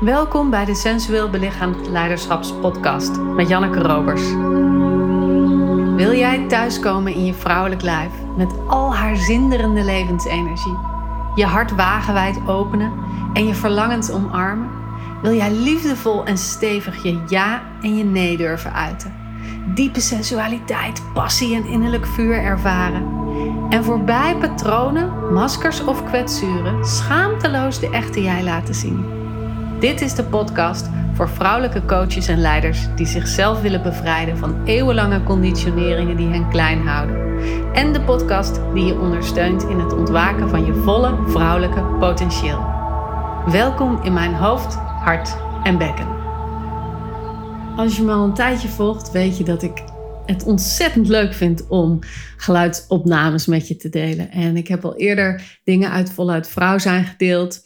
Welkom bij de Sensueel Belichaamd Leiderschapspodcast met Janneke Robers. Wil jij thuiskomen in je vrouwelijk lijf met al haar zinderende levensenergie? Je hart wagenwijd openen en je verlangens omarmen? Wil jij liefdevol en stevig je ja en je nee durven uiten? Diepe sensualiteit, passie en innerlijk vuur ervaren? En voorbij patronen, maskers of kwetsuren schaamteloos de echte jij laten zien? Dit is de podcast voor vrouwelijke coaches en leiders die zichzelf willen bevrijden van eeuwenlange conditioneringen die hen klein houden. En de podcast die je ondersteunt in het ontwaken van je volle vrouwelijke potentieel. Welkom in mijn hoofd, hart en bekken. Als je me al een tijdje volgt, weet je dat ik het ontzettend leuk vind om geluidsopnames met je te delen. En ik heb al eerder dingen uit Voluit Vrouw zijn gedeeld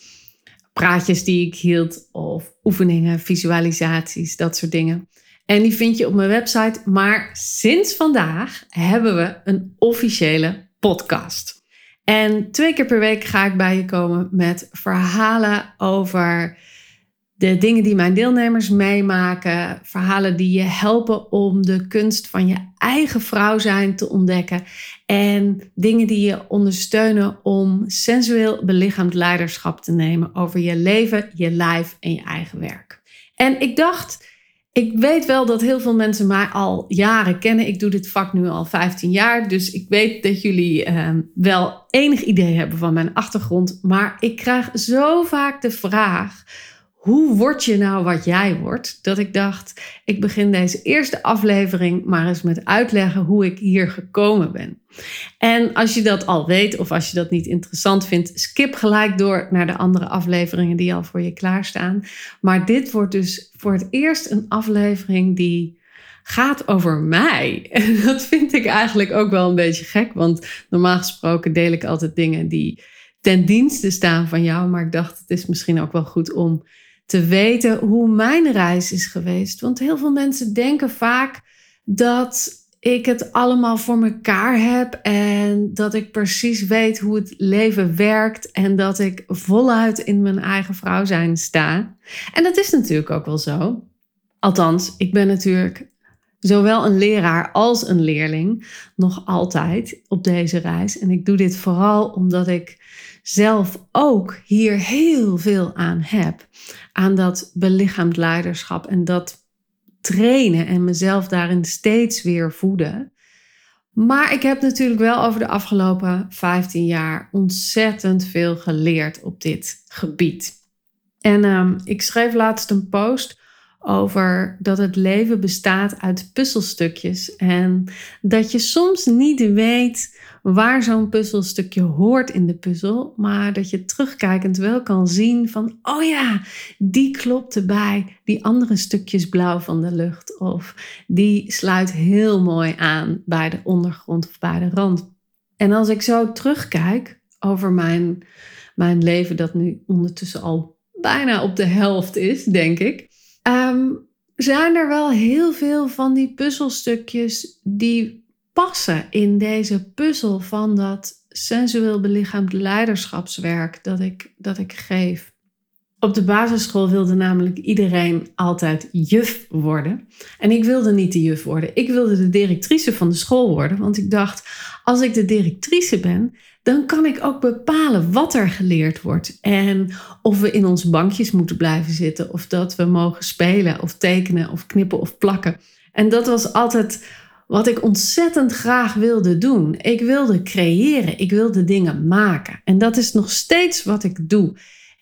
praatjes die ik hield of oefeningen, visualisaties, dat soort dingen. En die vind je op mijn website. Maar sinds vandaag hebben we een officiële podcast. En twee keer per week ga ik bij je komen met verhalen over de dingen die mijn deelnemers meemaken, verhalen die je helpen om de kunst van je eigen vrouw zijn te ontdekken en dingen die je ondersteunen om sensueel belichaamd leiderschap te nemen over je leven, je lijf en je eigen werk. En ik dacht, ik weet wel dat heel veel mensen mij al jaren kennen. Ik doe dit vak nu al 15 jaar, dus ik weet dat jullie eh, wel enig idee hebben van mijn achtergrond. Maar ik krijg zo vaak de vraag hoe word je nou wat jij wordt? Dat ik dacht, ik begin deze eerste aflevering maar eens met uitleggen hoe ik hier gekomen ben. En als je dat al weet of als je dat niet interessant vindt, skip gelijk door naar de andere afleveringen die al voor je klaarstaan. Maar dit wordt dus voor het eerst een aflevering die gaat over mij. En dat vind ik eigenlijk ook wel een beetje gek, want normaal gesproken deel ik altijd dingen die ten dienste staan van jou. Maar ik dacht, het is misschien ook wel goed om te weten hoe mijn reis is geweest. Want heel veel mensen denken vaak dat ik het allemaal voor mekaar heb en dat ik precies weet hoe het leven werkt en dat ik voluit in mijn eigen vrouw zijn sta. En dat is natuurlijk ook wel zo. Althans, ik ben natuurlijk zowel een leraar als een leerling nog altijd op deze reis. En ik doe dit vooral omdat ik zelf ook hier heel veel aan heb. Aan dat belichaamd leiderschap en dat trainen en mezelf daarin steeds weer voeden. Maar ik heb natuurlijk wel over de afgelopen 15 jaar ontzettend veel geleerd op dit gebied. En um, ik schreef laatst een post over dat het leven bestaat uit puzzelstukjes en dat je soms niet weet waar zo'n puzzelstukje hoort in de puzzel, maar dat je terugkijkend wel kan zien van, oh ja, die klopt erbij die andere stukjes blauw van de lucht of die sluit heel mooi aan bij de ondergrond of bij de rand. En als ik zo terugkijk over mijn, mijn leven, dat nu ondertussen al bijna op de helft is, denk ik, um, zijn er wel heel veel van die puzzelstukjes die passen in deze puzzel van dat sensueel belichaamd leiderschapswerk dat ik, dat ik geef. Op de basisschool wilde namelijk iedereen altijd juf worden. En ik wilde niet de juf worden. Ik wilde de directrice van de school worden. Want ik dacht, als ik de directrice ben, dan kan ik ook bepalen wat er geleerd wordt. En of we in ons bankjes moeten blijven zitten. Of dat we mogen spelen of tekenen of knippen of plakken. En dat was altijd wat ik ontzettend graag wilde doen. Ik wilde creëren. Ik wilde dingen maken. En dat is nog steeds wat ik doe.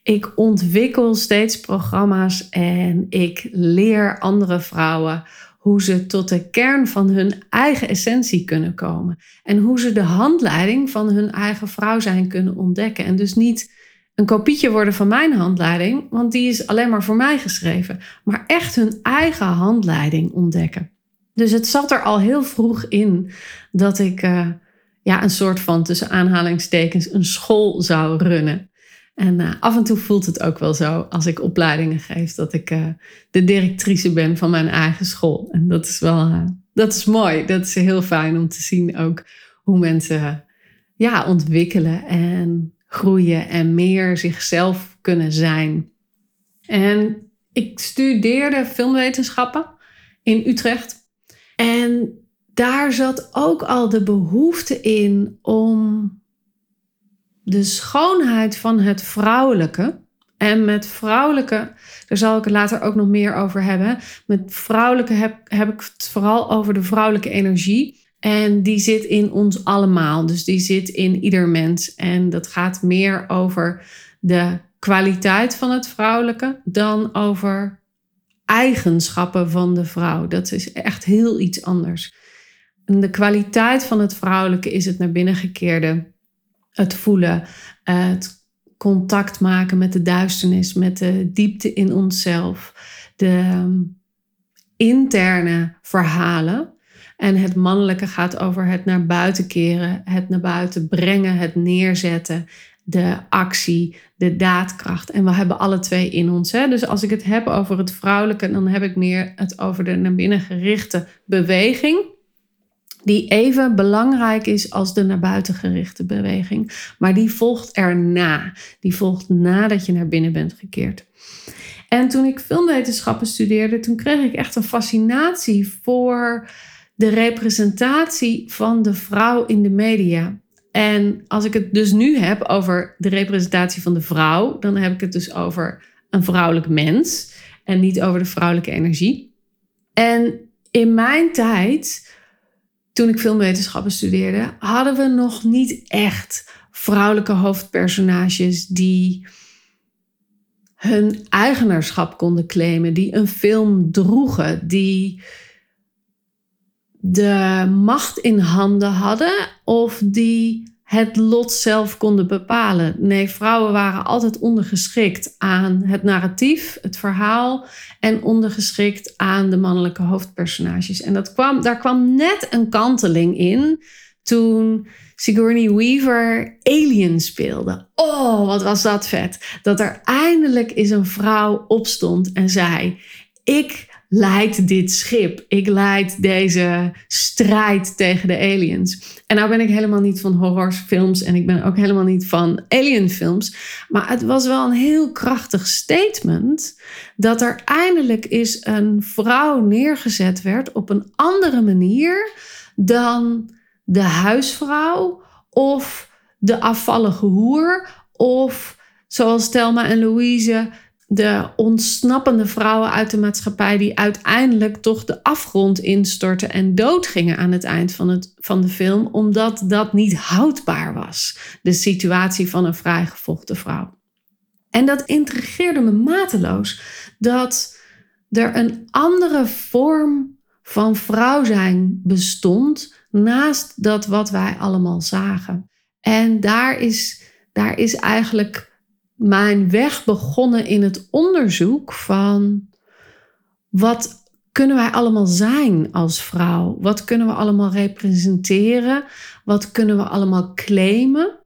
Ik ontwikkel steeds programma's en ik leer andere vrouwen hoe ze tot de kern van hun eigen essentie kunnen komen. En hoe ze de handleiding van hun eigen vrouw zijn kunnen ontdekken. En dus niet een kopietje worden van mijn handleiding, want die is alleen maar voor mij geschreven. Maar echt hun eigen handleiding ontdekken. Dus het zat er al heel vroeg in dat ik uh, ja, een soort van tussen aanhalingstekens een school zou runnen. En uh, af en toe voelt het ook wel zo als ik opleidingen geef dat ik uh, de directrice ben van mijn eigen school. En dat is wel, dat is mooi. Dat is heel fijn om te zien ook hoe mensen ja, ontwikkelen en groeien en meer zichzelf kunnen zijn. En ik studeerde filmwetenschappen in Utrecht. En daar zat ook al de behoefte in om de schoonheid van het vrouwelijke. En met vrouwelijke, daar zal ik het later ook nog meer over hebben. Met vrouwelijke heb, heb ik het vooral over de vrouwelijke energie. En die zit in ons allemaal. Dus die zit in ieder mens. En dat gaat meer over de kwaliteit van het vrouwelijke dan over eigenschappen van de vrouw. Dat is echt heel iets anders. De kwaliteit van het vrouwelijke is het naar binnen gekeerde, het voelen, het contact maken met de duisternis, met de diepte in onszelf, de ehm, interne verhalen. En het mannelijke gaat over het naar buiten keren, het naar buiten brengen, het neerzetten, de actie, de daadkracht. En we hebben alle twee in ons. Hè? Dus als ik het heb over het vrouwelijke, dan heb ik meer het over de naar binnen gerichte beweging. Die even belangrijk is als de naar buiten gerichte beweging. Maar die volgt erna. Die volgt nadat je naar binnen bent gekeerd. En toen ik filmwetenschappen studeerde, toen kreeg ik echt een fascinatie voor de representatie van de vrouw in de media. En als ik het dus nu heb over de representatie van de vrouw, dan heb ik het dus over een vrouwelijk mens en niet over de vrouwelijke energie. En in mijn tijd, toen ik filmwetenschappen studeerde, hadden we nog niet echt vrouwelijke hoofdpersonages die hun eigenaarschap konden claimen, die een film droegen, die de macht in handen hadden of die het lot zelf konden bepalen. Nee, vrouwen waren altijd ondergeschikt aan het narratief, het verhaal en ondergeschikt aan de mannelijke hoofdpersonages. En dat kwam, daar kwam net een kanteling in toen Sigourney Weaver Alien speelde. Oh, wat was dat vet. Dat er eindelijk eens een vrouw opstond en zei: Ik leid dit schip. Ik leid deze strijd tegen de aliens. En nou ben ik helemaal niet van horrorfilms en ik ben ook helemaal niet van alienfilms. Maar het was wel een heel krachtig statement dat er eindelijk eens een vrouw neergezet werd op een andere manier dan de huisvrouw of de afvallige hoer of zoals Thelma en Louise de ontsnappende vrouwen uit de maatschappij die uiteindelijk toch de afgrond instortten en doodgingen aan het eind van, het, van de film, omdat dat niet houdbaar was, de situatie van een vrijgevochten vrouw. En dat intrigeerde me mateloos, dat er een andere vorm van vrouw zijn bestond naast dat wat wij allemaal zagen. En daar is, daar is eigenlijk mijn weg begonnen in het onderzoek van wat kunnen wij allemaal zijn als vrouw? Wat kunnen we allemaal representeren? Wat kunnen we allemaal claimen?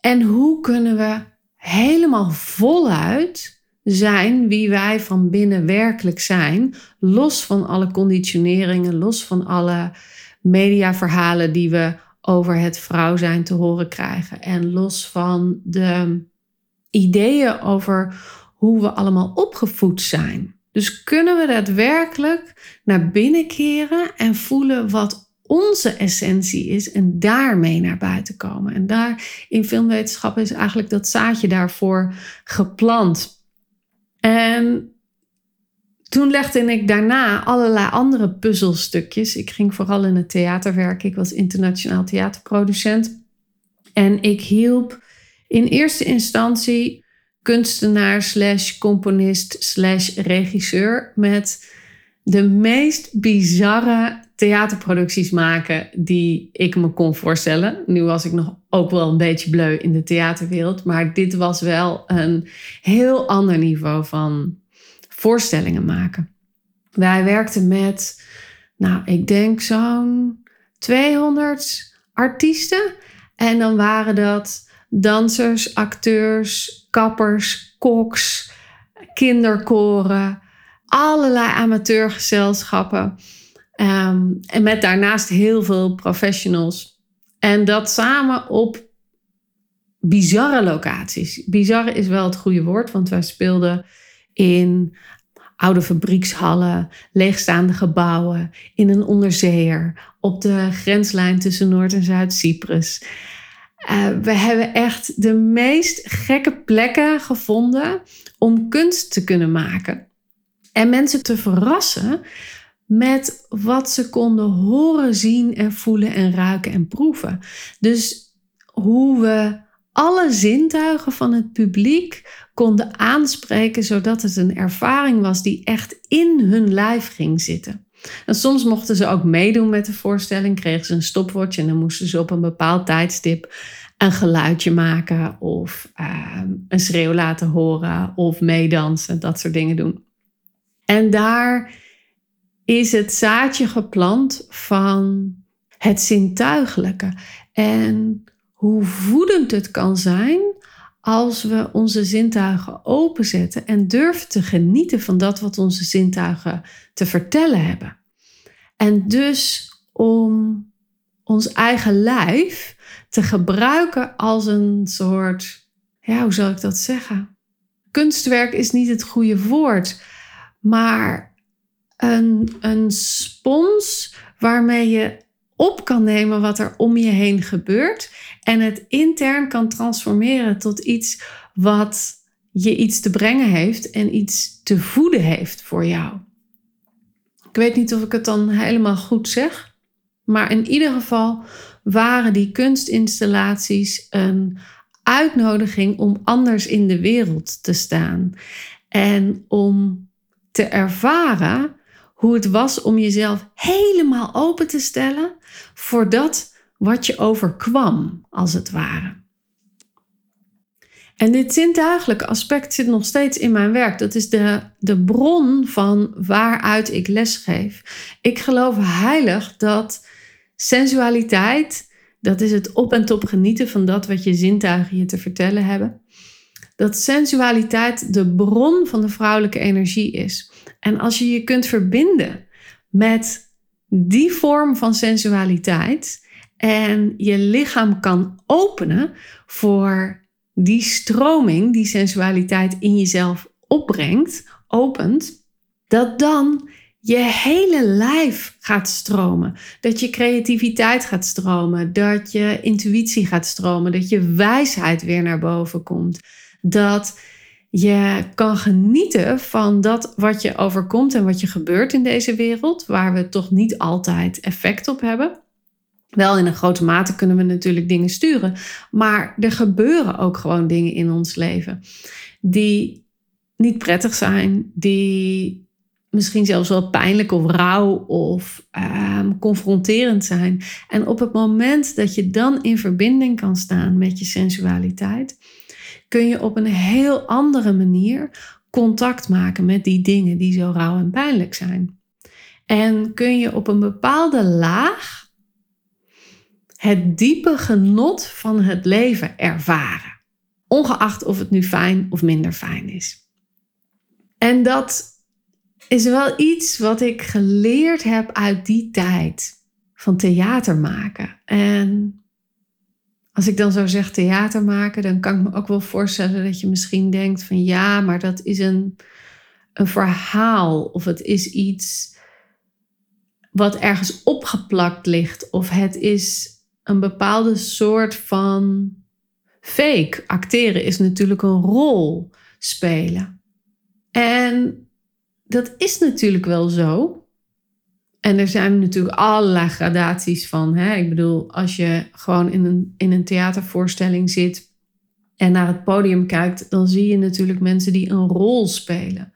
En hoe kunnen we helemaal voluit zijn wie wij van binnen werkelijk zijn, los van alle conditioneringen, los van alle mediaverhalen die we over het vrouw zijn te horen krijgen en los van de ideeën over hoe we allemaal opgevoed zijn. Dus kunnen we daadwerkelijk naar binnen keren en voelen wat onze essentie is en daarmee naar buiten komen. En daar in filmwetenschap is eigenlijk dat zaadje daarvoor geplant. En toen legde ik daarna allerlei andere puzzelstukjes. Ik ging vooral in het theater werken. Ik was internationaal theaterproducent. En ik hielp in eerste instantie kunstenaar slash componist slash regisseur met de meest bizarre theaterproducties maken die ik me kon voorstellen. Nu was ik nog ook wel een beetje bleu in de theaterwereld, maar dit was wel een heel ander niveau van voorstellingen maken. Wij werkten met, nou, ik denk zo'n 200 artiesten. En dan waren dat dansers, acteurs, kappers, koks, kinderkoren, allerlei amateurgezelschappen. Ehm, en met daarnaast heel veel professionals. En dat samen op bizarre locaties. Bizarre is wel het goede woord, want wij speelden in oude fabriekshallen, leegstaande gebouwen, in een onderzeeër, op de grenslijn tussen Noord- en Zuid-Cyprus. Uh, we hebben echt de meest gekke plekken gevonden om kunst te kunnen maken. En mensen te verrassen met wat ze konden horen, zien en voelen en ruiken en proeven. Dus hoe we alle zintuigen van het publiek konden aanspreken, zodat het een ervaring was die echt in hun lijf ging zitten. En soms mochten ze ook meedoen met de voorstelling, kregen ze een stopwatch en dan moesten ze op een bepaald tijdstip een geluidje maken of ehm, een schreeuw laten horen of meedansen, dat soort dingen doen. En daar is het zaadje geplant van het zintuigelijke. En hoe voedend het kan zijn als we onze zintuigen openzetten en durven te genieten van dat wat onze zintuigen te vertellen hebben. En dus om ons eigen lijf te gebruiken als een soort, ja, hoe zal ik dat zeggen? Kunstwerk is niet het goede woord, maar een, een spons waarmee je op kan nemen wat er om je heen gebeurt en het intern kan transformeren tot iets wat je iets te brengen heeft en iets te voeden heeft voor jou. Ik weet niet of ik het dan helemaal goed zeg, maar in ieder geval waren die kunstinstallaties een uitnodiging om anders in de wereld te staan en om te ervaren hoe het was om jezelf helemaal open te stellen voor dat wat je overkwam, als het ware. En dit zintuigelijke aspect zit nog steeds in mijn werk. Dat is de, de bron van waaruit ik lesgeef. Ik geloof heilig dat sensualiteit, dat is het op en top genieten van dat wat je zintuigen je te vertellen hebben. Dat sensualiteit de bron van de vrouwelijke energie is. En als je je kunt verbinden met die vorm van sensualiteit en je lichaam kan openen voor die stroming die sensualiteit in jezelf opbrengt, opent, dat dan je hele lijf gaat stromen. Dat je creativiteit gaat stromen, dat je intuïtie gaat stromen, dat je wijsheid weer naar boven komt. Dat je kan genieten van dat wat je overkomt en wat je gebeurt in deze wereld, waar we toch niet altijd effect op hebben. Wel in een grote mate kunnen we natuurlijk dingen sturen, maar er gebeuren ook gewoon dingen in ons leven die niet prettig zijn, die misschien zelfs wel pijnlijk of rauw of um, confronterend zijn. En op het moment dat je dan in verbinding kan staan met je sensualiteit, kun je op een heel andere manier contact maken met die dingen die zo rauw en pijnlijk zijn. En kun je op een bepaalde laag het diepe genot van het leven ervaren. Ongeacht of het nu fijn of minder fijn is. En dat is wel iets wat ik geleerd heb uit die tijd van theater maken. En als ik dan zo zeg theater maken, dan kan ik me ook wel voorstellen dat je misschien denkt van ja, maar dat is een, een verhaal of het is iets wat ergens opgeplakt ligt of het is een bepaalde soort van fake. Acteren is natuurlijk een rol spelen. En dat is natuurlijk wel zo. En er zijn natuurlijk allerlei gradaties van. Hè? Ik bedoel, als je gewoon in een, in een theatervoorstelling zit en naar het podium kijkt, dan zie je natuurlijk mensen die een rol spelen.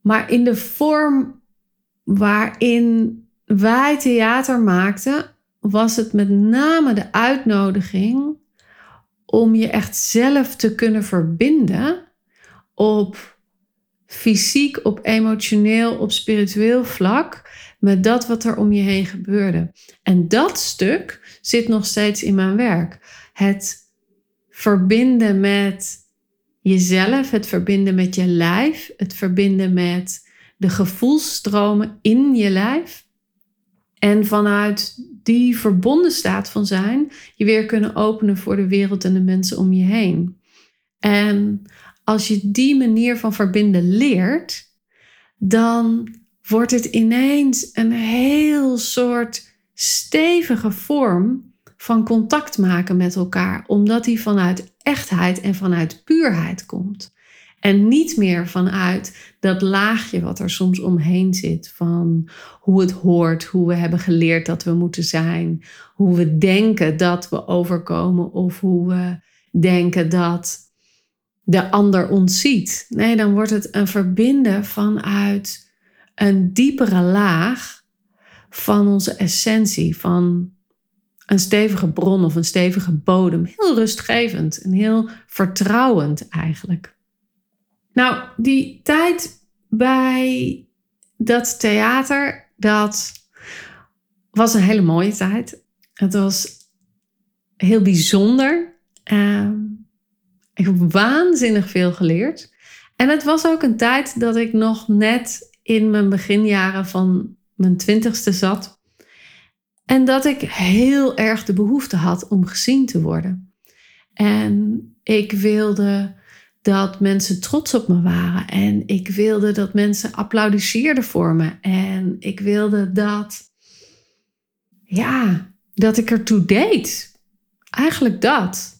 Maar in de vorm waarin wij theater maakten, was het met name de uitnodiging om je echt zelf te kunnen verbinden op fysiek, op emotioneel, op spiritueel vlak met dat wat er om je heen gebeurde. En dat stuk zit nog steeds in mijn werk. Het verbinden met jezelf, het verbinden met je lijf, het verbinden met de gevoelsstromen in je lijf. En vanuit die verbonden staat van zijn, je weer kunnen openen voor de wereld en de mensen om je heen. En als je die manier van verbinden leert, dan wordt het ineens een heel soort stevige vorm van contact maken met elkaar, omdat die vanuit echtheid en vanuit puurheid komt. En niet meer vanuit dat laagje wat er soms omheen zit van hoe het hoort, hoe we hebben geleerd dat we moeten zijn, hoe we denken dat we overkomen of hoe we denken dat de ander ons ziet. Nee, dan wordt het een verbinden vanuit een diepere laag van onze essentie, van een stevige bron of een stevige bodem. Heel rustgevend en heel vertrouwend eigenlijk. Nou, die tijd bij dat theater, dat was een hele mooie tijd. Het was heel bijzonder. Uh, ik heb waanzinnig veel geleerd. En het was ook een tijd dat ik nog net in mijn beginjaren van mijn twintigste zat. En dat ik heel erg de behoefte had om gezien te worden. En ik wilde dat mensen trots op me waren. En ik wilde dat mensen applaudisseerden voor me. En ik wilde dat, ja, dat ik ertoe deed. Eigenlijk dat.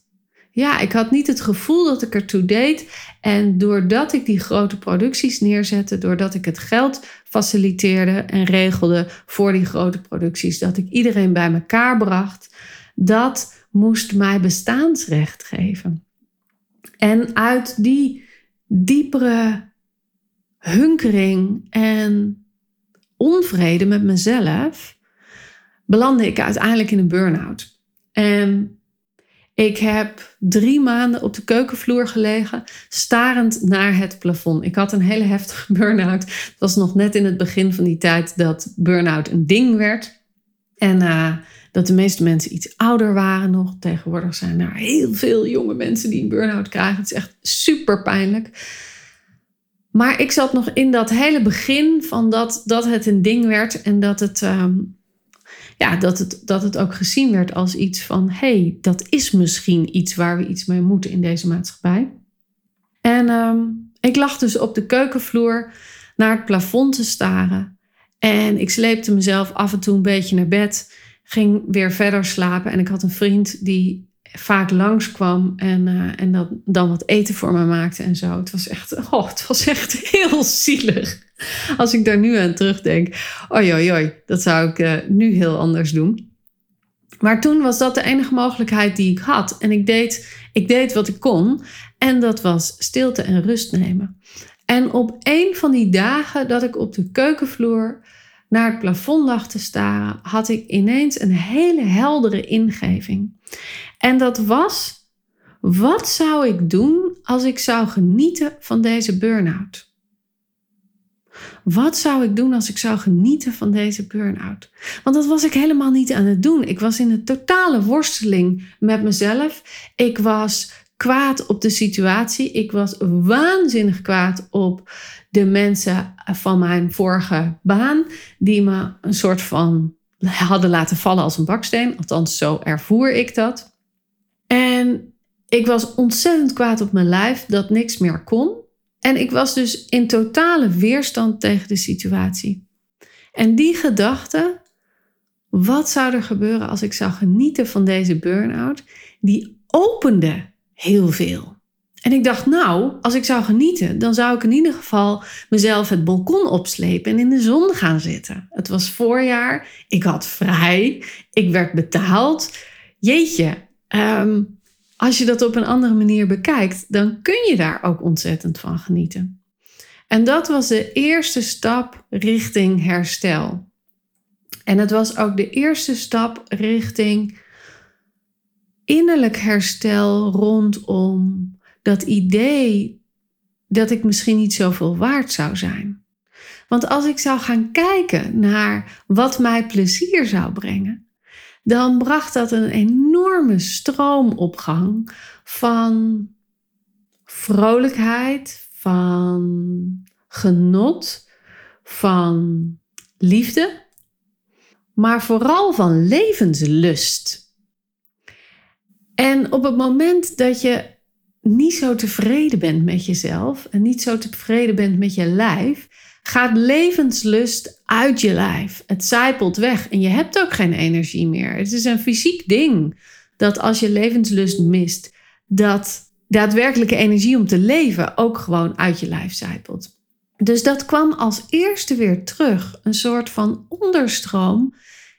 Ja, ik had niet het gevoel dat ik ertoe deed. En doordat ik die grote producties neerzette, doordat ik het geld faciliteerde en regelde voor die grote producties, dat ik iedereen bij elkaar bracht, dat moest mij bestaansrecht geven. En uit die diepere hunkering en onvrede met mezelf belandde ik uiteindelijk in een burn-out. En ik heb drie maanden op de keukenvloer gelegen, starend naar het plafond. Ik had een hele heftige burn-out. Het was nog net in het begin van die tijd dat burn-out een ding werd. En uh, dat de meeste mensen iets ouder waren nog. Tegenwoordig zijn er heel veel jonge mensen die een burn-out krijgen. Het is echt super pijnlijk. Maar ik zat nog in dat hele begin van dat, dat het een ding werd en dat het, ehm, ja, dat, het, dat het ook gezien werd als iets van: hey, dat is misschien iets waar we iets mee moeten in deze maatschappij. En ehm, ik lag dus op de keukenvloer naar het plafond te staren. En ik sleepte mezelf af en toe een beetje naar bed ging weer verder slapen. En ik had een vriend die vaak langskwam en, uh, en dat, dan wat eten voor me maakte en zo. Het was echt, oh, het was echt heel zielig. Als ik daar nu aan terugdenk. Oi, oi, oi, dat zou ik uh, nu heel anders doen. Maar toen was dat de enige mogelijkheid die ik had. En ik deed, ik deed wat ik kon. En dat was stilte en rust nemen. En op een van die dagen dat ik op de keukenvloer naar het plafond lag te staren, had ik ineens een hele heldere ingeving. En dat was: wat zou ik doen als ik zou genieten van deze burn-out? Wat zou ik doen als ik zou genieten van deze burn-out? Want dat was ik helemaal niet aan het doen. Ik was in een totale worsteling met mezelf. Ik was kwaad op de situatie. Ik was waanzinnig kwaad op de mensen van mijn vorige baan, die me een soort van hadden laten vallen als een baksteen. Althans, zo ervoer ik dat. En ik was ontzettend kwaad op mijn lijf dat niks meer kon. En ik was dus in totale weerstand tegen de situatie. En die gedachte, wat zou er gebeuren als ik zou genieten van deze burn-out, die opende heel veel. En ik dacht, nou, als ik zou genieten, dan zou ik in ieder geval mezelf het balkon opslepen en in de zon gaan zitten. Het was voorjaar, ik had vrij, ik werd betaald. Jeetje, ehm, als je dat op een andere manier bekijkt, dan kun je daar ook ontzettend van genieten. En dat was de eerste stap richting herstel. En het was ook de eerste stap richting innerlijk herstel rondom dat idee dat ik misschien niet zoveel waard zou zijn. Want als ik zou gaan kijken naar wat mij plezier zou brengen, dan bracht dat een enorme stroomopgang van vrolijkheid, van genot, van liefde, maar vooral van levenslust. En op het moment dat je niet zo tevreden bent met jezelf en niet zo tevreden bent met je lijf, gaat levenslust uit je lijf. Het zijpelt weg en je hebt ook geen energie meer. Het is een fysiek ding dat als je levenslust mist, dat daadwerkelijke energie om te leven ook gewoon uit je lijf zijpelt. Dus dat kwam als eerste weer terug, een soort van onderstroom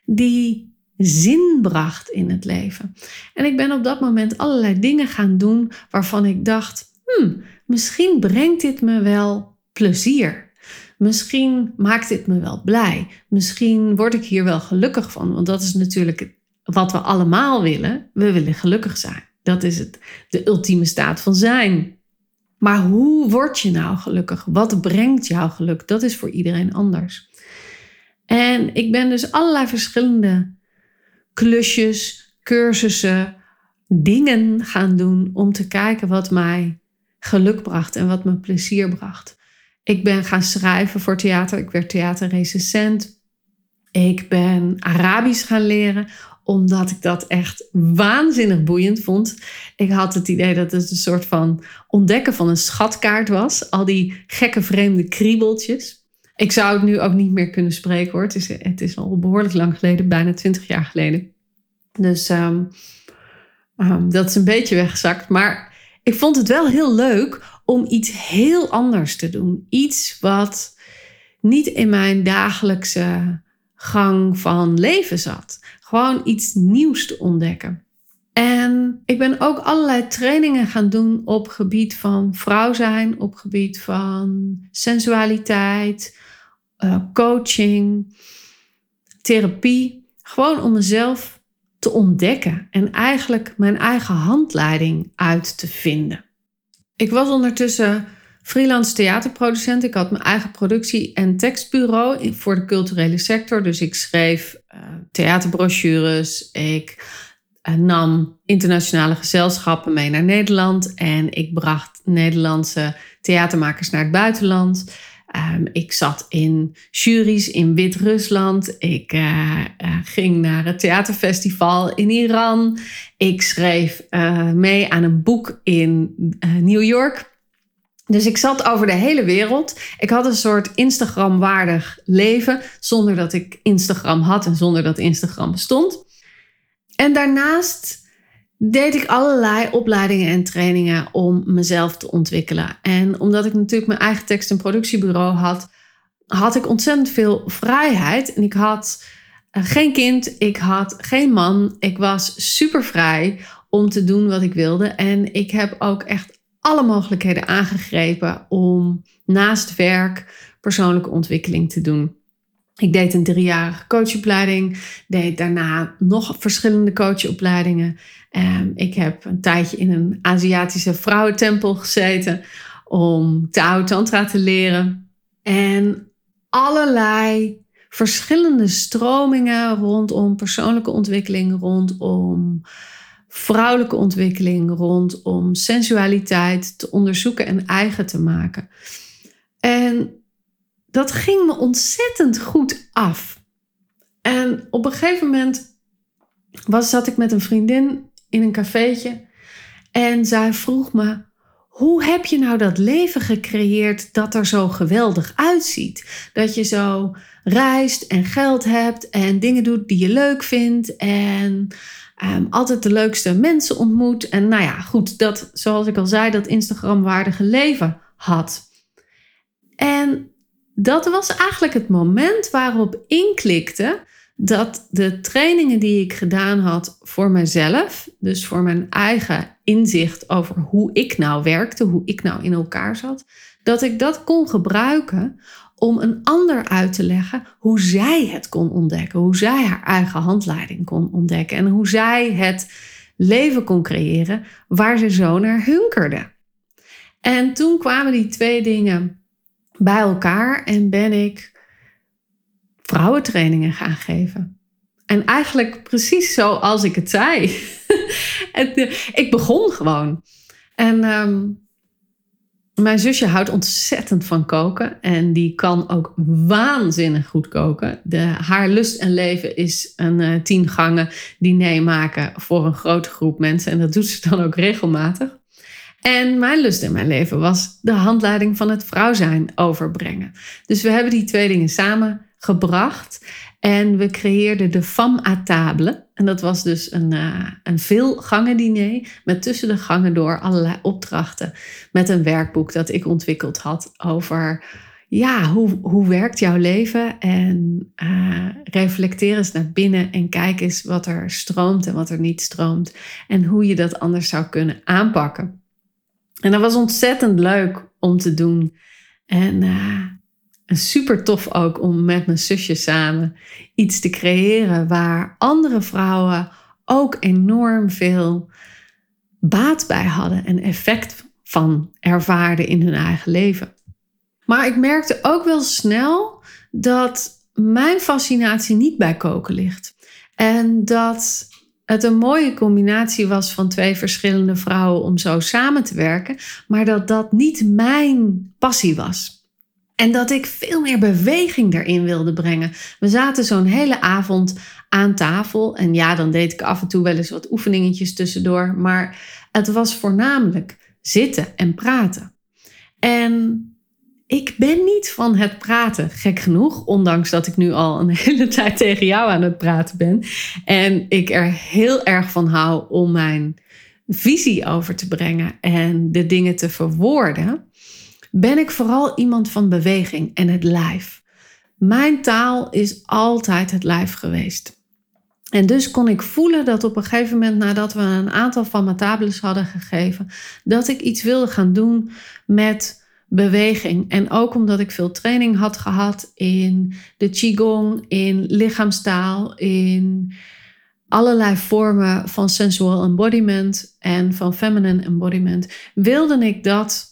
die zin bracht in het leven. En ik ben op dat moment allerlei dingen gaan doen waarvan ik dacht: hmm, misschien brengt dit me wel plezier. Misschien maakt dit me wel blij. Misschien word ik hier wel gelukkig van. Want dat is natuurlijk wat we allemaal willen. We willen gelukkig zijn. Dat is het, de ultieme staat van zijn. Maar hoe word je nou gelukkig? Wat brengt jou geluk? Dat is voor iedereen anders. En ik ben dus allerlei verschillende klusjes, cursussen, dingen gaan doen om te kijken wat mij geluk bracht en wat me plezier bracht. Ik ben gaan schrijven voor theater. Ik werd theaterrecensent. Ik ben Arabisch gaan leren omdat ik dat echt waanzinnig boeiend vond. Ik had het idee dat het een soort van ontdekken van een schatkaart was. Al die gekke vreemde kriebeltjes. Ik zou het nu ook niet meer kunnen spreken hoor. Het is, het is al behoorlijk lang geleden, bijna twintig jaar geleden. Dus um, um, dat is een beetje weggezakt. Maar ik vond het wel heel leuk om iets heel anders te doen. Iets wat niet in mijn dagelijkse gang van leven zat. Gewoon iets nieuws te ontdekken. En ik ben ook allerlei trainingen gaan doen op gebied van vrouw zijn, op gebied van sensualiteit, uh, coaching, therapie. Gewoon om mezelf te ontdekken en eigenlijk mijn eigen handleiding uit te vinden. Ik was ondertussen freelance theaterproducent. Ik had mijn eigen productie- en tekstbureau voor de culturele sector. Dus ik schreef uh, theaterbrochures. Ik uh, nam internationale gezelschappen mee naar Nederland. En ik bracht Nederlandse theatermakers naar het buitenland. Um, ik zat in juries in Wit-Rusland. Ik uh, uh, ging naar het theaterfestival in Iran. Ik schreef uh, mee aan een boek in New York. Dus ik zat over de hele wereld. Ik had een soort Instagram-waardig leven zonder dat ik Instagram had en zonder dat Instagram bestond. En daarnaast deed ik allerlei opleidingen en trainingen om mezelf te ontwikkelen. En omdat ik natuurlijk mijn eigen tekst- en productiebureau had, had ik ontzettend veel vrijheid. En ik had eh, geen kind, ik had geen man. Ik was super vrij om te doen wat ik wilde. En ik heb ook echt alle mogelijkheden aangegrepen om naast werk persoonlijke ontwikkeling te doen. Ik deed een driejarige coachopleiding, deed daarna nog verschillende coachopleidingen. Um, ik heb een tijdje in een Aziatische vrouwentempel gezeten om Tao Tantra te leren. En allerlei verschillende stromingen rondom persoonlijke ontwikkeling, rondom vrouwelijke ontwikkeling, rondom sensualiteit te onderzoeken en eigen te maken. En dat ging me ontzettend goed af. En op een gegeven moment was, zat ik met een vriendin in een cafeetje en zij vroeg me: hoe heb je nou dat leven gecreëerd dat er zo geweldig uitziet? Dat je zo reist en geld hebt en dingen doet die je leuk vindt en um, altijd de leukste mensen ontmoet. En nou ja, goed, dat, zoals ik al zei, dat Instagram-waardige leven had. En dat was eigenlijk het moment waarop inklikte dat de trainingen die ik gedaan had voor mezelf, dus voor mijn eigen inzicht over hoe ik nou werkte, hoe ik nou in elkaar zat, dat ik dat kon gebruiken om een ander uit te leggen hoe zij het kon ontdekken, hoe zij haar eigen handleiding kon ontdekken en hoe zij het leven kon creëren waar ze zo naar hunkerde. En toen kwamen die twee dingen bij elkaar en ben ik vrouwentrainingen gaan geven. En eigenlijk precies zoals ik het zei. ik begon gewoon. En um, mijn zusje houdt ontzettend van koken. En die kan ook waanzinnig goed koken. De, haar lust en leven is een uh, tien gangen diner maken voor een grote groep mensen. En dat doet ze dan ook regelmatig. En mijn lust in mijn leven was de handleiding van het vrouw zijn overbrengen. Dus we hebben die twee dingen samengebracht. En we creëerden de femme à table. En dat was dus een, uh, een veelgangen diner met tussen de gangen door allerlei opdrachten. Met een werkboek dat ik ontwikkeld had over ja, hoe, hoe werkt jouw leven? En uh, reflecteer eens naar binnen en kijk eens wat er stroomt en wat er niet stroomt. En hoe je dat anders zou kunnen aanpakken. En dat was ontzettend leuk om te doen. En, uh, en super tof ook om met mijn zusje samen iets te creëren waar andere vrouwen ook enorm veel baat bij hadden en effect van ervaarden in hun eigen leven. Maar ik merkte ook wel snel dat mijn fascinatie niet bij koken ligt. En dat het een mooie combinatie was van twee verschillende vrouwen om zo samen te werken, maar dat dat niet mijn passie was. En dat ik veel meer beweging erin wilde brengen. We zaten zo'n hele avond aan tafel. En ja, dan deed ik af en toe wel eens wat oefeningetjes tussendoor. Maar het was voornamelijk zitten en praten. En ik ben niet van het praten, gek genoeg. Ondanks dat ik nu al een hele tijd tegen jou aan het praten ben. En ik er heel erg van hou om mijn visie over te brengen en de dingen te verwoorden. Ben ik vooral iemand van beweging en het lijf. Mijn taal is altijd het lijf geweest. En dus kon ik voelen dat op een gegeven moment, nadat we een aantal van mijn hadden gegeven, dat ik iets wilde gaan doen met beweging. En ook omdat ik veel training had gehad in de Qigong, in lichaamstaal, in allerlei vormen van sensual embodiment en van feminine embodiment, wilde ik dat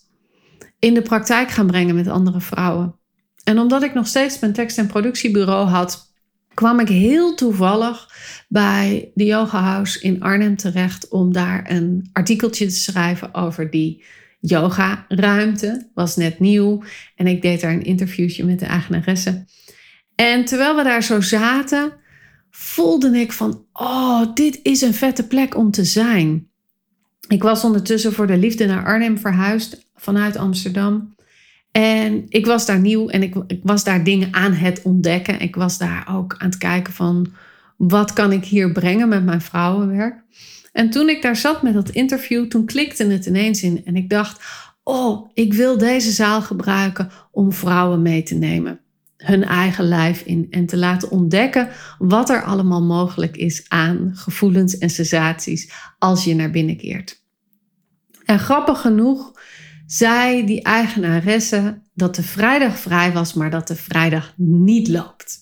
in de praktijk gaan brengen met andere vrouwen. En omdat ik nog steeds mijn tekst- en productiebureau had, kwam ik heel toevallig bij de Yoga House in Arnhem terecht om daar een artikeltje te schrijven over die yoga ruimte. Was net nieuw en ik deed daar een interviewtje met de eigenaresse. En terwijl we daar zo zaten, voelde ik van, oh, dit is een vette plek om te zijn. Ik was ondertussen voor de liefde naar Arnhem verhuisd vanuit Amsterdam. En ik was daar nieuw en ik, ik was daar dingen aan het ontdekken. Ik was daar ook aan het kijken van, wat kan ik hier brengen met mijn vrouwenwerk? En toen ik daar zat met dat interview, toen klikte het ineens in. En ik dacht, oh, ik wil deze zaal gebruiken om vrouwen mee te nemen. Hun eigen lijf in en te laten ontdekken wat er allemaal mogelijk is aan gevoelens en sensaties als je naar binnen keert. En grappig genoeg zei die eigenaresse dat de vrijdag vrij was, maar dat de vrijdag niet loopt.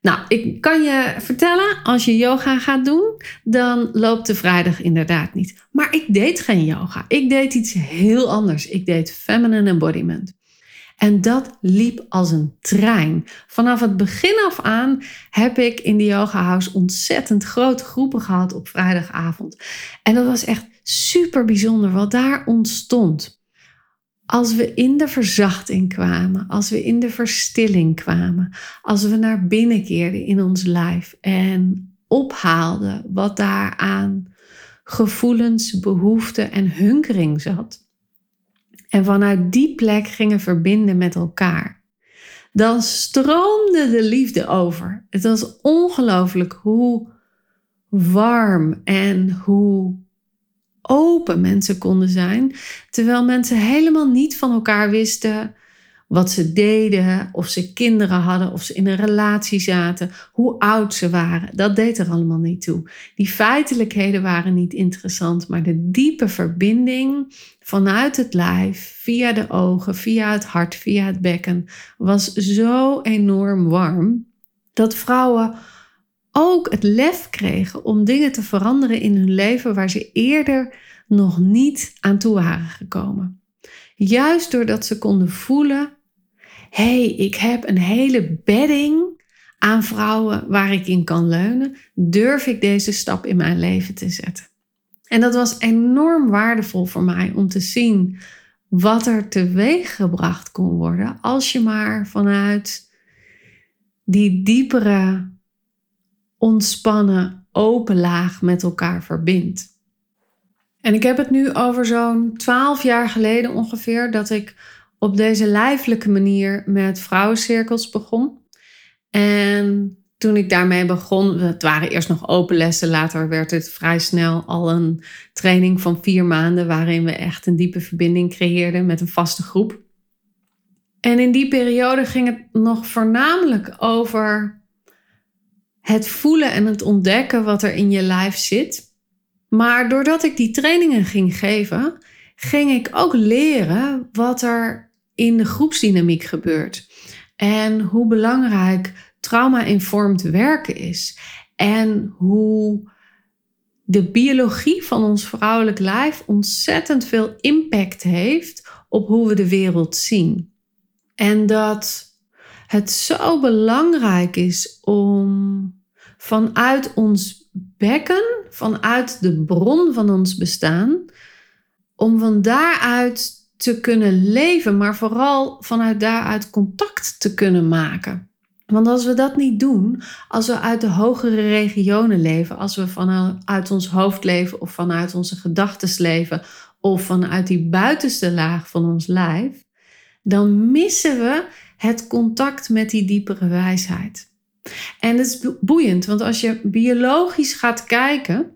Nou, ik kan je vertellen, als je yoga gaat doen, dan loopt de vrijdag inderdaad niet. Maar ik deed geen yoga. Ik deed iets heel anders. Ik deed feminine embodiment. En dat liep als een trein. Vanaf het begin af aan heb ik in de yoga house ontzettend grote groepen gehad op vrijdagavond. En dat was echt super bijzonder wat daar ontstond. Als we in de verzachting kwamen, als we in de verstilling kwamen, als we naar binnen keerden in ons lijf en ophaalden wat daar aan gevoelens, behoeften en hunkering zat. En vanuit die plek gingen verbinden met elkaar. Dan stroomde de liefde over. Het was ongelooflijk hoe warm en hoe open mensen konden zijn, terwijl mensen helemaal niet van elkaar wisten wat ze deden, of ze kinderen hadden, of ze in een relatie zaten, hoe oud ze waren. Dat deed er allemaal niet toe. Die feitelijkheden waren niet interessant, maar de diepe verbinding vanuit het lijf, via de ogen, via het hart, via het bekken, was zo enorm warm dat vrouwen ook het lef kregen om dingen te veranderen in hun leven waar ze eerder nog niet aan toe waren gekomen. Juist doordat ze konden voelen: hé, hey, ik heb een hele bedding aan vrouwen waar ik in kan leunen, durf ik deze stap in mijn leven te zetten. En dat was enorm waardevol voor mij om te zien wat er teweeg gebracht kon worden als je maar vanuit die diepere ontspannen, open laag met elkaar verbindt. En ik heb het nu over zo'n twaalf jaar geleden ongeveer dat ik op deze lijfelijke manier met vrouwencirkels begon. En toen ik daarmee begon, het waren eerst nog open lessen, later werd het vrij snel al een training van vier maanden waarin we echt een diepe verbinding creëerden met een vaste groep. En in die periode ging het nog voornamelijk over het voelen en het ontdekken wat er in je lijf zit. Maar doordat ik die trainingen ging geven, ging ik ook leren wat er in de groepsdynamiek gebeurt. En hoe belangrijk trauma-informed werken is. En hoe de biologie van ons vrouwelijk lijf ontzettend veel impact heeft op hoe we de wereld zien. En dat het zo belangrijk is om vanuit ons bekken, vanuit de bron van ons bestaan, om van daaruit te kunnen leven, maar vooral vanuit daaruit contact te kunnen maken. Want als we dat niet doen, als we uit de hogere regionen leven, als we vanuit ons hoofd leven of vanuit onze gedachten leven of vanuit die buitenste laag van ons lijf, dan missen we het contact met die diepere wijsheid. En het is boeiend, want als je biologisch gaat kijken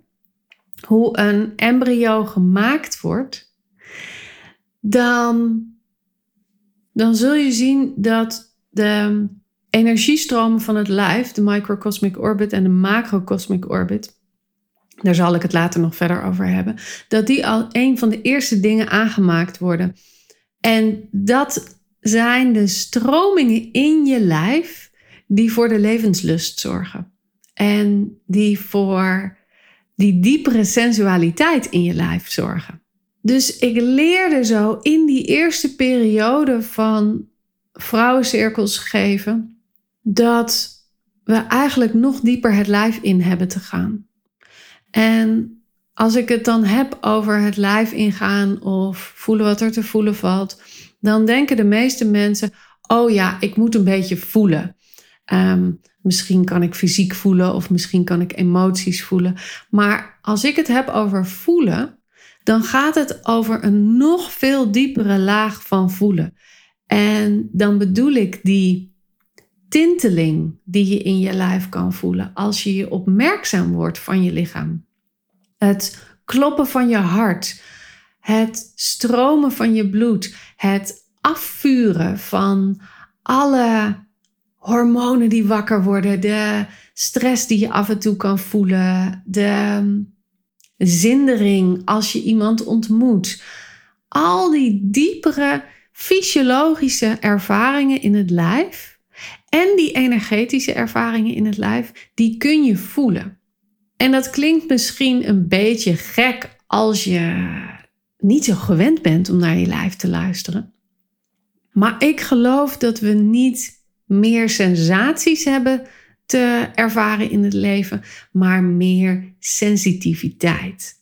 hoe een embryo gemaakt wordt, dan, dan zul je zien dat de energiestromen van het lijf, de microcosmic orbit en de macrocosmic orbit, daar zal ik het later nog verder over hebben, dat die al een van de eerste dingen aangemaakt worden. En dat zijn de stromingen in je lijf die voor de levenslust zorgen. En die voor die diepere sensualiteit in je lijf zorgen. Dus ik leerde zo in die eerste periode van vrouwencirkels geven dat we eigenlijk nog dieper het lijf in hebben te gaan. En als ik het dan heb over het lijf ingaan of voelen wat er te voelen valt, dan denken de meeste mensen: oh ja, ik moet een beetje voelen. Ehm, misschien kan ik fysiek voelen of misschien kan ik emoties voelen. Maar als ik het heb over voelen, dan gaat het over een nog veel diepere laag van voelen. En dan bedoel ik die tinteling die je in je lijf kan voelen als je je opmerkzaam wordt van je lichaam. Het kloppen van je hart, het stromen van je bloed, het afvuren van alle hormonen die wakker worden, de stress die je af en toe kan voelen, de zindering als je iemand ontmoet. Al die diepere fysiologische ervaringen in het lijf en die energetische ervaringen in het lijf, die kun je voelen. En dat klinkt misschien een beetje gek als je niet zo gewend bent om naar je lijf te luisteren. Maar ik geloof dat we niet meer sensaties hebben te ervaren in het leven, maar meer sensitiviteit.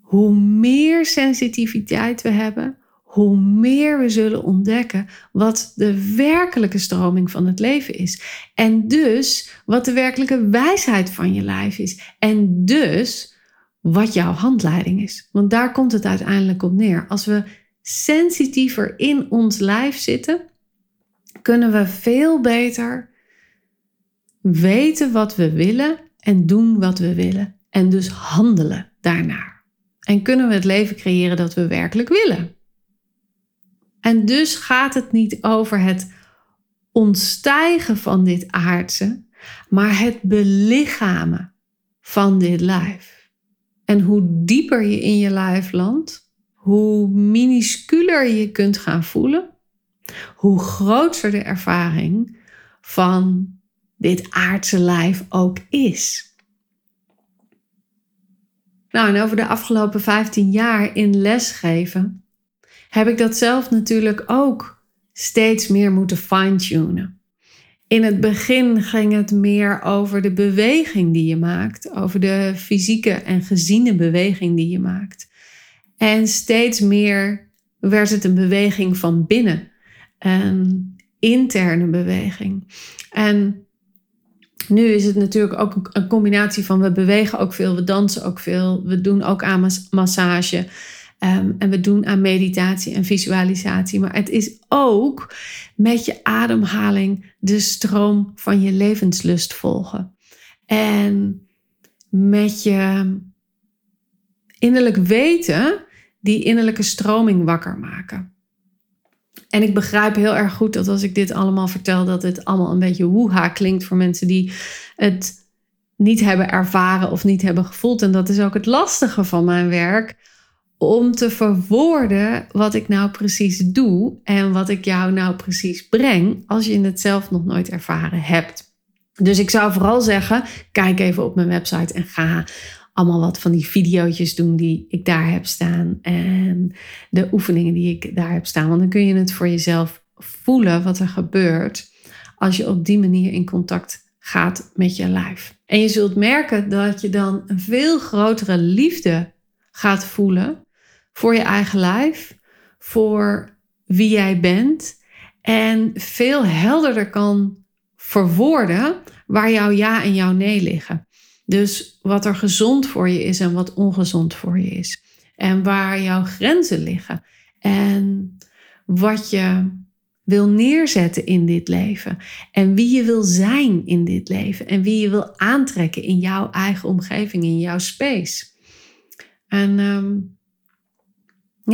Hoe meer sensitiviteit we hebben, hoe meer we zullen ontdekken wat de werkelijke stroming van het leven is. En dus wat de werkelijke wijsheid van je lijf is. En dus wat jouw handleiding is. Want daar komt het uiteindelijk op neer. Als we sensitiever in ons lijf zitten, kunnen we veel beter weten wat we willen en doen wat we willen. En dus handelen daarnaar. En kunnen we het leven creëren dat we werkelijk willen. En dus gaat het niet over het ontstijgen van dit aardse, maar het belichamen van dit lijf. En hoe dieper je in je lijf landt, hoe minusculer je kunt gaan voelen, hoe groter de ervaring van dit aardse lijf ook is. Nou, en over de afgelopen 15 jaar in lesgeven heb ik dat zelf natuurlijk ook steeds meer moeten fine-tunen. In het begin ging het meer over de beweging die je maakt, over de fysieke en geziene beweging die je maakt. En steeds meer werd het een beweging van binnen, een interne beweging. En nu is het natuurlijk ook een combinatie van we bewegen ook veel, we dansen ook veel, we doen ook aan massage. Um, en we doen aan meditatie en visualisatie. Maar het is ook met je ademhaling de stroom van je levenslust volgen. En met je innerlijk weten die innerlijke stroming wakker maken. En ik begrijp heel erg goed dat als ik dit allemaal vertel, dat het allemaal een beetje woeha klinkt voor mensen die het niet hebben ervaren of niet hebben gevoeld. En dat is ook het lastige van mijn werk, om te verwoorden wat ik nou precies doe en wat ik jou nou precies breng als je het zelf nog nooit ervaren hebt. Dus ik zou vooral zeggen, kijk even op mijn website en ga allemaal wat van die video's doen die ik daar heb staan. En de oefeningen die ik daar heb staan. Want dan kun je het voor jezelf voelen wat er gebeurt als je op die manier in contact gaat met je lijf. En je zult merken dat je dan een veel grotere liefde gaat voelen voor je eigen lijf, voor wie jij bent en veel helderder kan verwoorden waar jouw ja en jouw nee liggen. Dus wat er gezond voor je is en wat ongezond voor je is. En waar jouw grenzen liggen. En wat je wil neerzetten in dit leven. En wie je wil zijn in dit leven. En wie je wil aantrekken in jouw eigen omgeving, in jouw space. En ehm,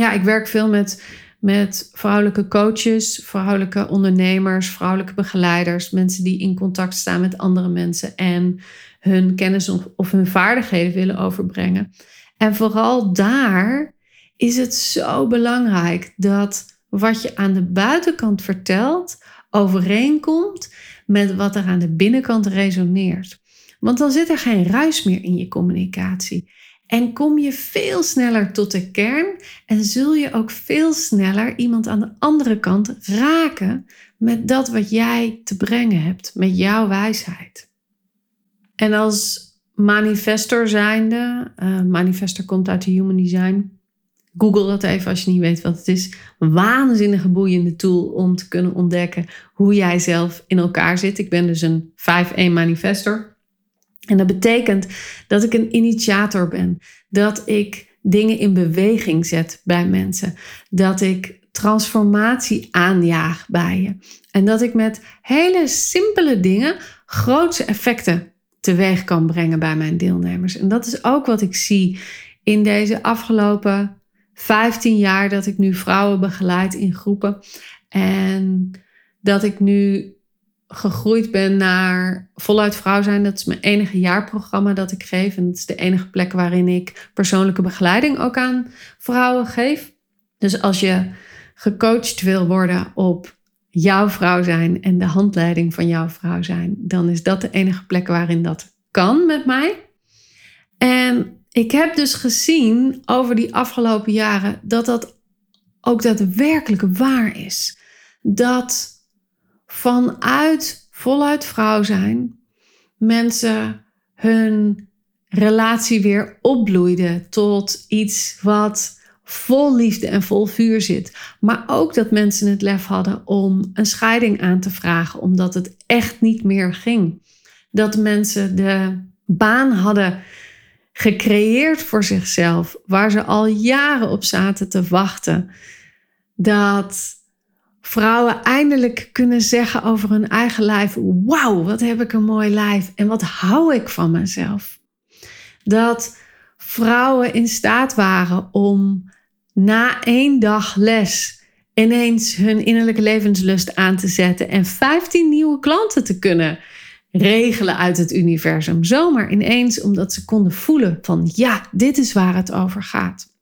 ja, ik werk veel met, met vrouwelijke coaches, vrouwelijke ondernemers, vrouwelijke begeleiders. Mensen die in contact staan met andere mensen. En hun kennis of, hun vaardigheden willen overbrengen. En vooral daar is het zo belangrijk dat wat je aan de buitenkant vertelt overeenkomt met wat er aan de binnenkant resoneert. Want dan zit er geen ruis meer in je communicatie. En kom je veel sneller tot de kern en zul je ook veel sneller iemand aan de andere kant raken met dat wat jij te brengen hebt, met jouw wijsheid. En als manifester zijnde, uh, manifester komt uit de human design. Google dat even als je niet weet wat het is. Een waanzinnige boeiende tool om te kunnen ontdekken hoe jij zelf in elkaar zit. Ik ben dus een 5-1 manifester. En dat betekent dat ik een initiator ben. Dat ik dingen in beweging zet bij mensen. Dat ik transformatie aanjaag bij je. En dat ik met hele simpele dingen grootse effecten teweeg kan brengen bij mijn deelnemers. En dat is ook wat ik zie in deze afgelopen 15 jaar dat ik nu vrouwen begeleid in groepen. En dat ik nu gegroeid ben naar voluit vrouw zijn. Dat is mijn enige jaarprogramma dat ik geef. En dat is de enige plek waarin ik persoonlijke begeleiding ook aan vrouwen geef. Dus als je gecoacht wil worden op jouw vrouw zijn en de handleiding van jouw vrouw zijn, dan is dat de enige plek waarin dat kan met mij. En ik heb dus gezien over die afgelopen jaren dat dat ook daadwerkelijk waar is. Dat vanuit voluit vrouw zijn mensen hun relatie weer opbloeide tot iets wat vol liefde en vol vuur zit. Maar ook dat mensen het lef hadden om een scheiding aan te vragen, omdat het echt niet meer ging. Dat mensen de baan hadden gecreëerd voor zichzelf, waar ze al jaren op zaten te wachten. Dat vrouwen eindelijk kunnen zeggen over hun eigen lijf: Wauw, wat heb ik een mooi lijf en wat hou ik van mezelf. Dat vrouwen in staat waren om na één dag les ineens hun innerlijke levenslust aan te zetten en 15 nieuwe klanten te kunnen regelen uit het universum. Zomaar ineens omdat ze konden voelen van ja, dit is waar het over gaat.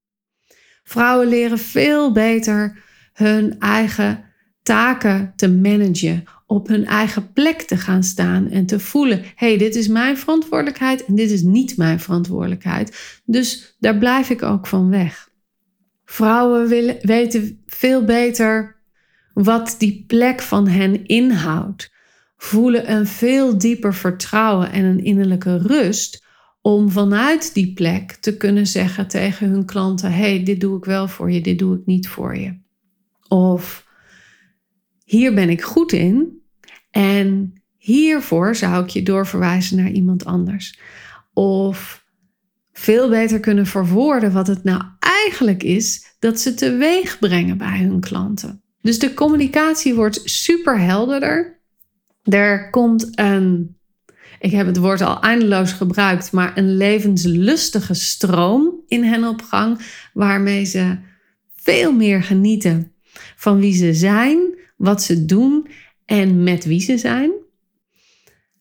Vrouwen leren veel beter hun eigen taken te managen, op hun eigen plek te gaan staan en te voelen: hey, dit is mijn verantwoordelijkheid en dit is niet mijn verantwoordelijkheid. Dus daar blijf ik ook van weg. Vrouwen willen, weten veel beter wat die plek van hen inhoudt. Voelen een veel dieper vertrouwen en een innerlijke rust om vanuit die plek te kunnen zeggen tegen hun klanten: hey, dit doe ik wel voor je, dit doe ik niet voor je. Of hier ben ik goed in en hiervoor zou ik je doorverwijzen naar iemand anders. Of veel beter kunnen verwoorden wat het nou eigenlijk is dat ze teweeg brengen bij hun klanten. Dus de communicatie wordt super helderder. Er komt een ik heb het woord al eindeloos gebruikt, maar een levenslustige stroom in hen op gang, waarmee ze veel meer genieten van wie ze zijn, wat ze doen en met wie ze zijn.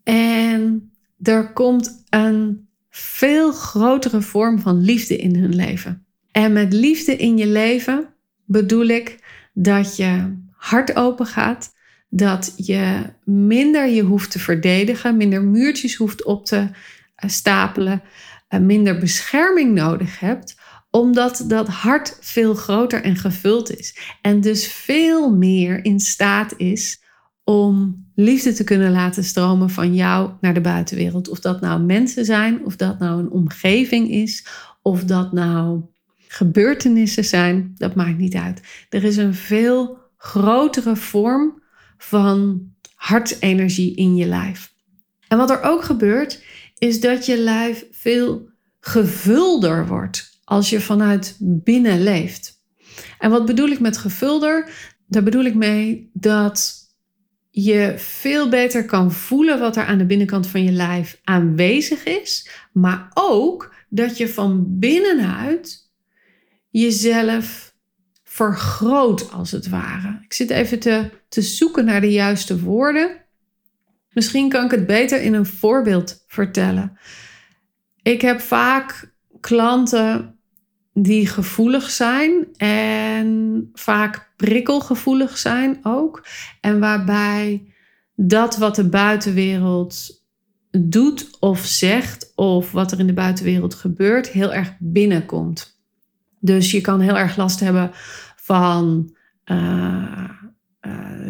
En er komt een veel grotere vorm van liefde in hun leven. En met liefde in je leven bedoel ik dat je hart open gaat, dat je minder je hoeft te verdedigen, minder muurtjes hoeft op te eh, stapelen, eh, minder bescherming nodig hebt, omdat dat hart veel groter en gevuld is. En dus veel meer in staat is om liefde te kunnen laten stromen van jou naar de buitenwereld. Of dat nou mensen zijn, of dat nou een omgeving is, of dat nou gebeurtenissen zijn, dat maakt niet uit. Er is een veel grotere vorm van hartenergie in je lijf. En wat er ook gebeurt, is dat je lijf veel gevulder wordt als je vanuit binnen leeft. En wat bedoel ik met gevulder? Daar bedoel ik mee dat je veel beter kan voelen wat er aan de binnenkant van je lijf aanwezig is, maar ook dat je van binnenuit jezelf vergroot als het ware. Ik zit even te, te zoeken naar de juiste woorden. Misschien kan ik het beter in een voorbeeld vertellen. Ik heb vaak klanten die gevoelig zijn en vaak prikkelgevoelig zijn ook. En waarbij dat wat de buitenwereld doet of zegt of wat er in de buitenwereld gebeurt heel erg binnenkomt. Dus je kan heel erg last hebben van uh,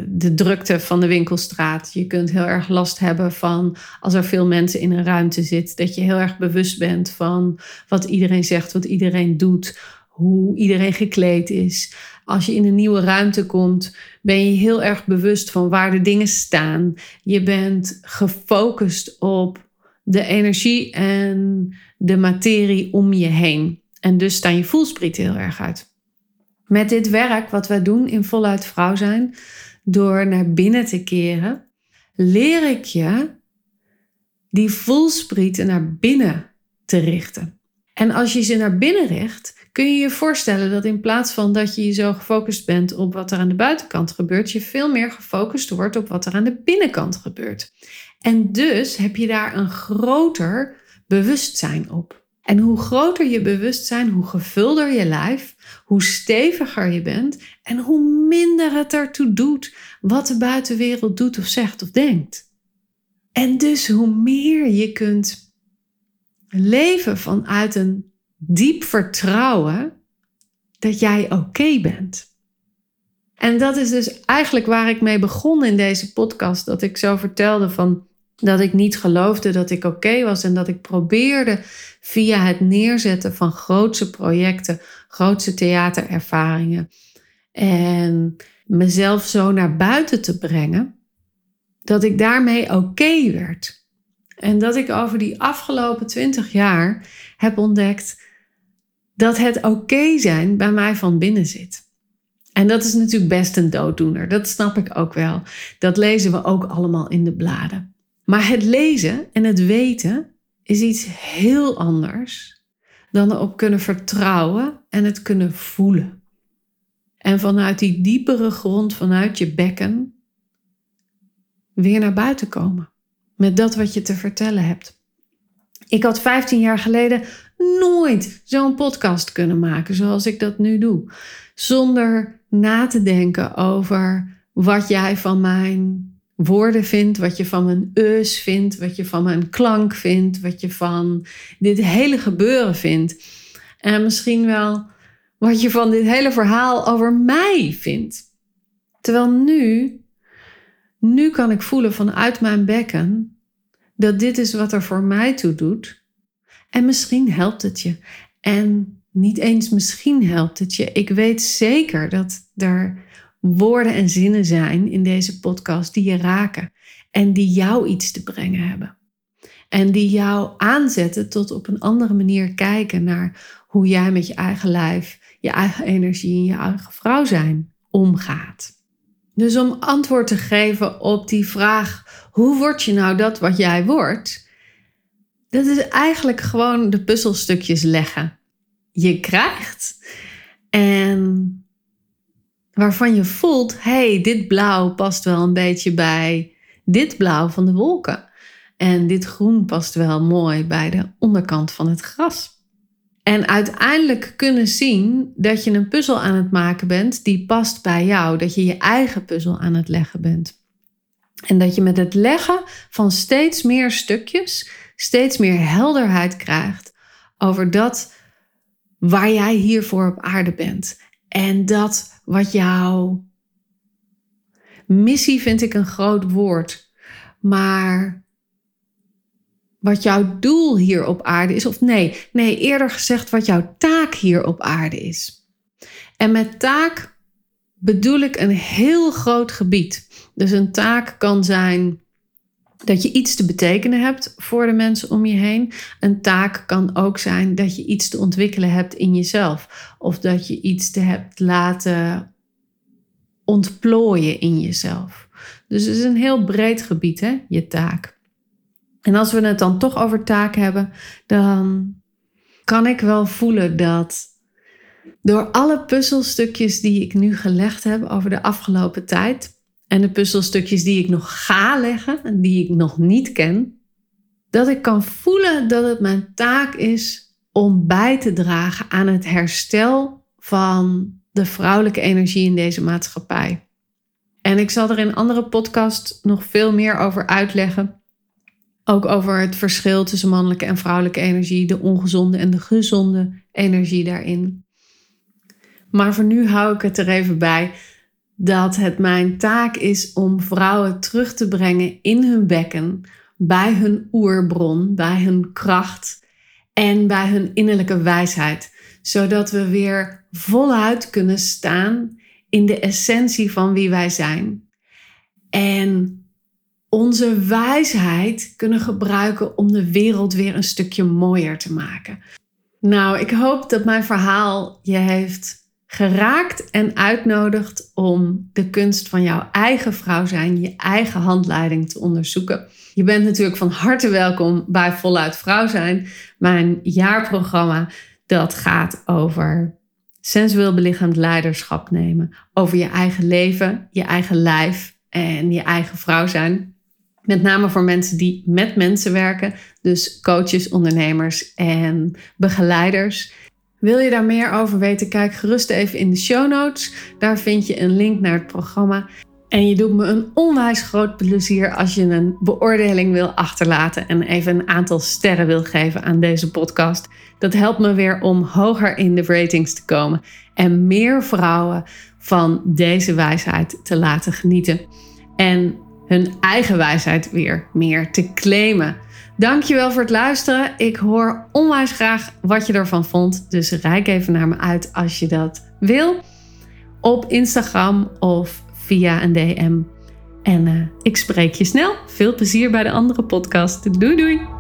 de drukte van de winkelstraat. Je kunt heel erg last hebben van als er veel mensen in een ruimte zit, dat je heel erg bewust bent van wat iedereen zegt, wat iedereen doet, hoe iedereen gekleed is. Als je in een nieuwe ruimte komt, ben je heel erg bewust van waar de dingen staan. Je bent gefocust op de energie en de materie om je heen. En dus staan je voelsprieten heel erg uit. Met dit werk wat wij doen in voluit vrouw zijn, door naar binnen te keren, leer ik je die voelsprieten naar binnen te richten. En als je ze naar binnen richt, kun je je voorstellen dat in plaats van dat je zo gefocust bent op wat er aan de buitenkant gebeurt, je veel meer gefocust wordt op wat er aan de binnenkant gebeurt. En dus heb je daar een groter bewustzijn op. En hoe groter je bewustzijn, hoe gevulder je lijf, hoe steviger je bent en hoe minder het ertoe doet wat de buitenwereld doet of zegt of denkt. En dus hoe meer je kunt leven vanuit een diep vertrouwen dat jij oké bent. En dat is dus eigenlijk waar ik mee begon in deze podcast. Dat ik zo vertelde van dat ik niet geloofde dat ik oké was en dat ik probeerde via het neerzetten van grootse projecten, grootse theaterervaringen en mezelf zo naar buiten te brengen, dat ik daarmee oké werd. En dat ik over die afgelopen twintig jaar heb ontdekt dat het oké zijn bij mij van binnen zit. En dat is natuurlijk best een dooddoener. Dat snap ik ook wel. Dat lezen we ook allemaal in de bladen. Maar het lezen en het weten is iets heel anders dan erop kunnen vertrouwen en het kunnen voelen. En vanuit die diepere grond, vanuit je bekken, weer naar buiten komen met dat wat je te vertellen hebt. Ik had 15 jaar geleden nooit zo'n podcast kunnen maken zoals ik dat nu doe. Zonder na te denken over wat jij van mijn woorden vindt, wat je van mijn eus vindt, wat je van mijn klank vindt, wat je van dit hele gebeuren vindt. En misschien wel wat je van dit hele verhaal over mij vindt. Terwijl nu, nu kan ik voelen vanuit mijn bekken dat dit is wat er voor mij toe doet. En misschien helpt het je. En niet eens misschien helpt het je. Ik weet zeker dat er woorden en zinnen zijn in deze podcast die je raken. en die jou iets te brengen hebben. En die jou aanzetten tot op een andere manier kijken naar hoe jij met je eigen lijf, je eigen energie en je eigen vrouw zijn omgaat. Dus om antwoord te geven op die vraag: hoe word je nou dat wat jij wordt? Dat is eigenlijk gewoon de puzzelstukjes leggen. Je krijgt en waarvan je voelt: hey, dit blauw past wel een beetje bij dit blauw van de wolken. En dit groen past wel mooi bij de onderkant van het gras. En uiteindelijk kunnen zien dat je een puzzel aan het maken bent die past bij jou. Dat je je eigen puzzel aan het leggen bent. En dat je met het leggen van steeds meer stukjes, steeds meer helderheid krijgt over dat waar jij hiervoor op aarde bent. En dat wat jouw missie vind ik een groot woord. Maar wat jouw doel hier op aarde is. Of nee, nee, eerder gezegd wat jouw taak hier op aarde is. En met taak bedoel ik een heel groot gebied. Dus een taak kan zijn dat je iets te betekenen hebt voor de mensen om je heen. Een taak kan ook zijn dat je iets te ontwikkelen hebt in jezelf. Of dat je iets te hebt laten ontplooien in jezelf. Dus het is een heel breed gebied, hè, je taak. En als we het dan toch over taak hebben, dan kan ik wel voelen dat door alle puzzelstukjes die ik nu gelegd heb over de afgelopen tijd en de puzzelstukjes die ik nog ga leggen en die ik nog niet ken, dat ik kan voelen dat het mijn taak is om bij te dragen aan het herstel van de vrouwelijke energie in deze maatschappij. En ik zal er in andere podcasts nog veel meer over uitleggen. Ook over het verschil tussen mannelijke en vrouwelijke energie, de ongezonde en de gezonde energie daarin. Maar voor nu hou ik het er even bij dat het mijn taak is om vrouwen terug te brengen in hun bekken, bij hun oerbron, bij hun kracht en bij hun innerlijke wijsheid, zodat we weer voluit kunnen staan in de essentie van wie wij zijn. En onze wijsheid kunnen gebruiken om de wereld weer een stukje mooier te maken. Nou, ik hoop dat mijn verhaal je heeft geraakt en uitnodigt om de kunst van jouw eigen vrouw zijn, je eigen handleiding te onderzoeken. Je bent natuurlijk van harte welkom bij Voluit Vrouw zijn, mijn jaarprogramma dat gaat over sensueel belichaamd leiderschap nemen, over je eigen leven, je eigen lijf en je eigen vrouw zijn. Met name voor mensen die met mensen werken, dus coaches, ondernemers en begeleiders. Wil je daar meer over weten? Kijk gerust even in de show notes. Daar vind je een link naar het programma. En je doet me een onwijs groot plezier als je een beoordeling wil achterlaten en even een aantal sterren wil geven aan deze podcast. Dat helpt me weer om hoger in de ratings te komen en meer vrouwen van deze wijsheid te laten genieten. En hun eigen wijsheid weer meer te claimen. Dankjewel voor het luisteren. Ik hoor onwijs graag wat je ervan vond. Dus reik even naar me uit als je dat wil. Op Instagram of via een DM. En uh, ik spreek je snel. Veel plezier bij de andere podcast. Doei doei!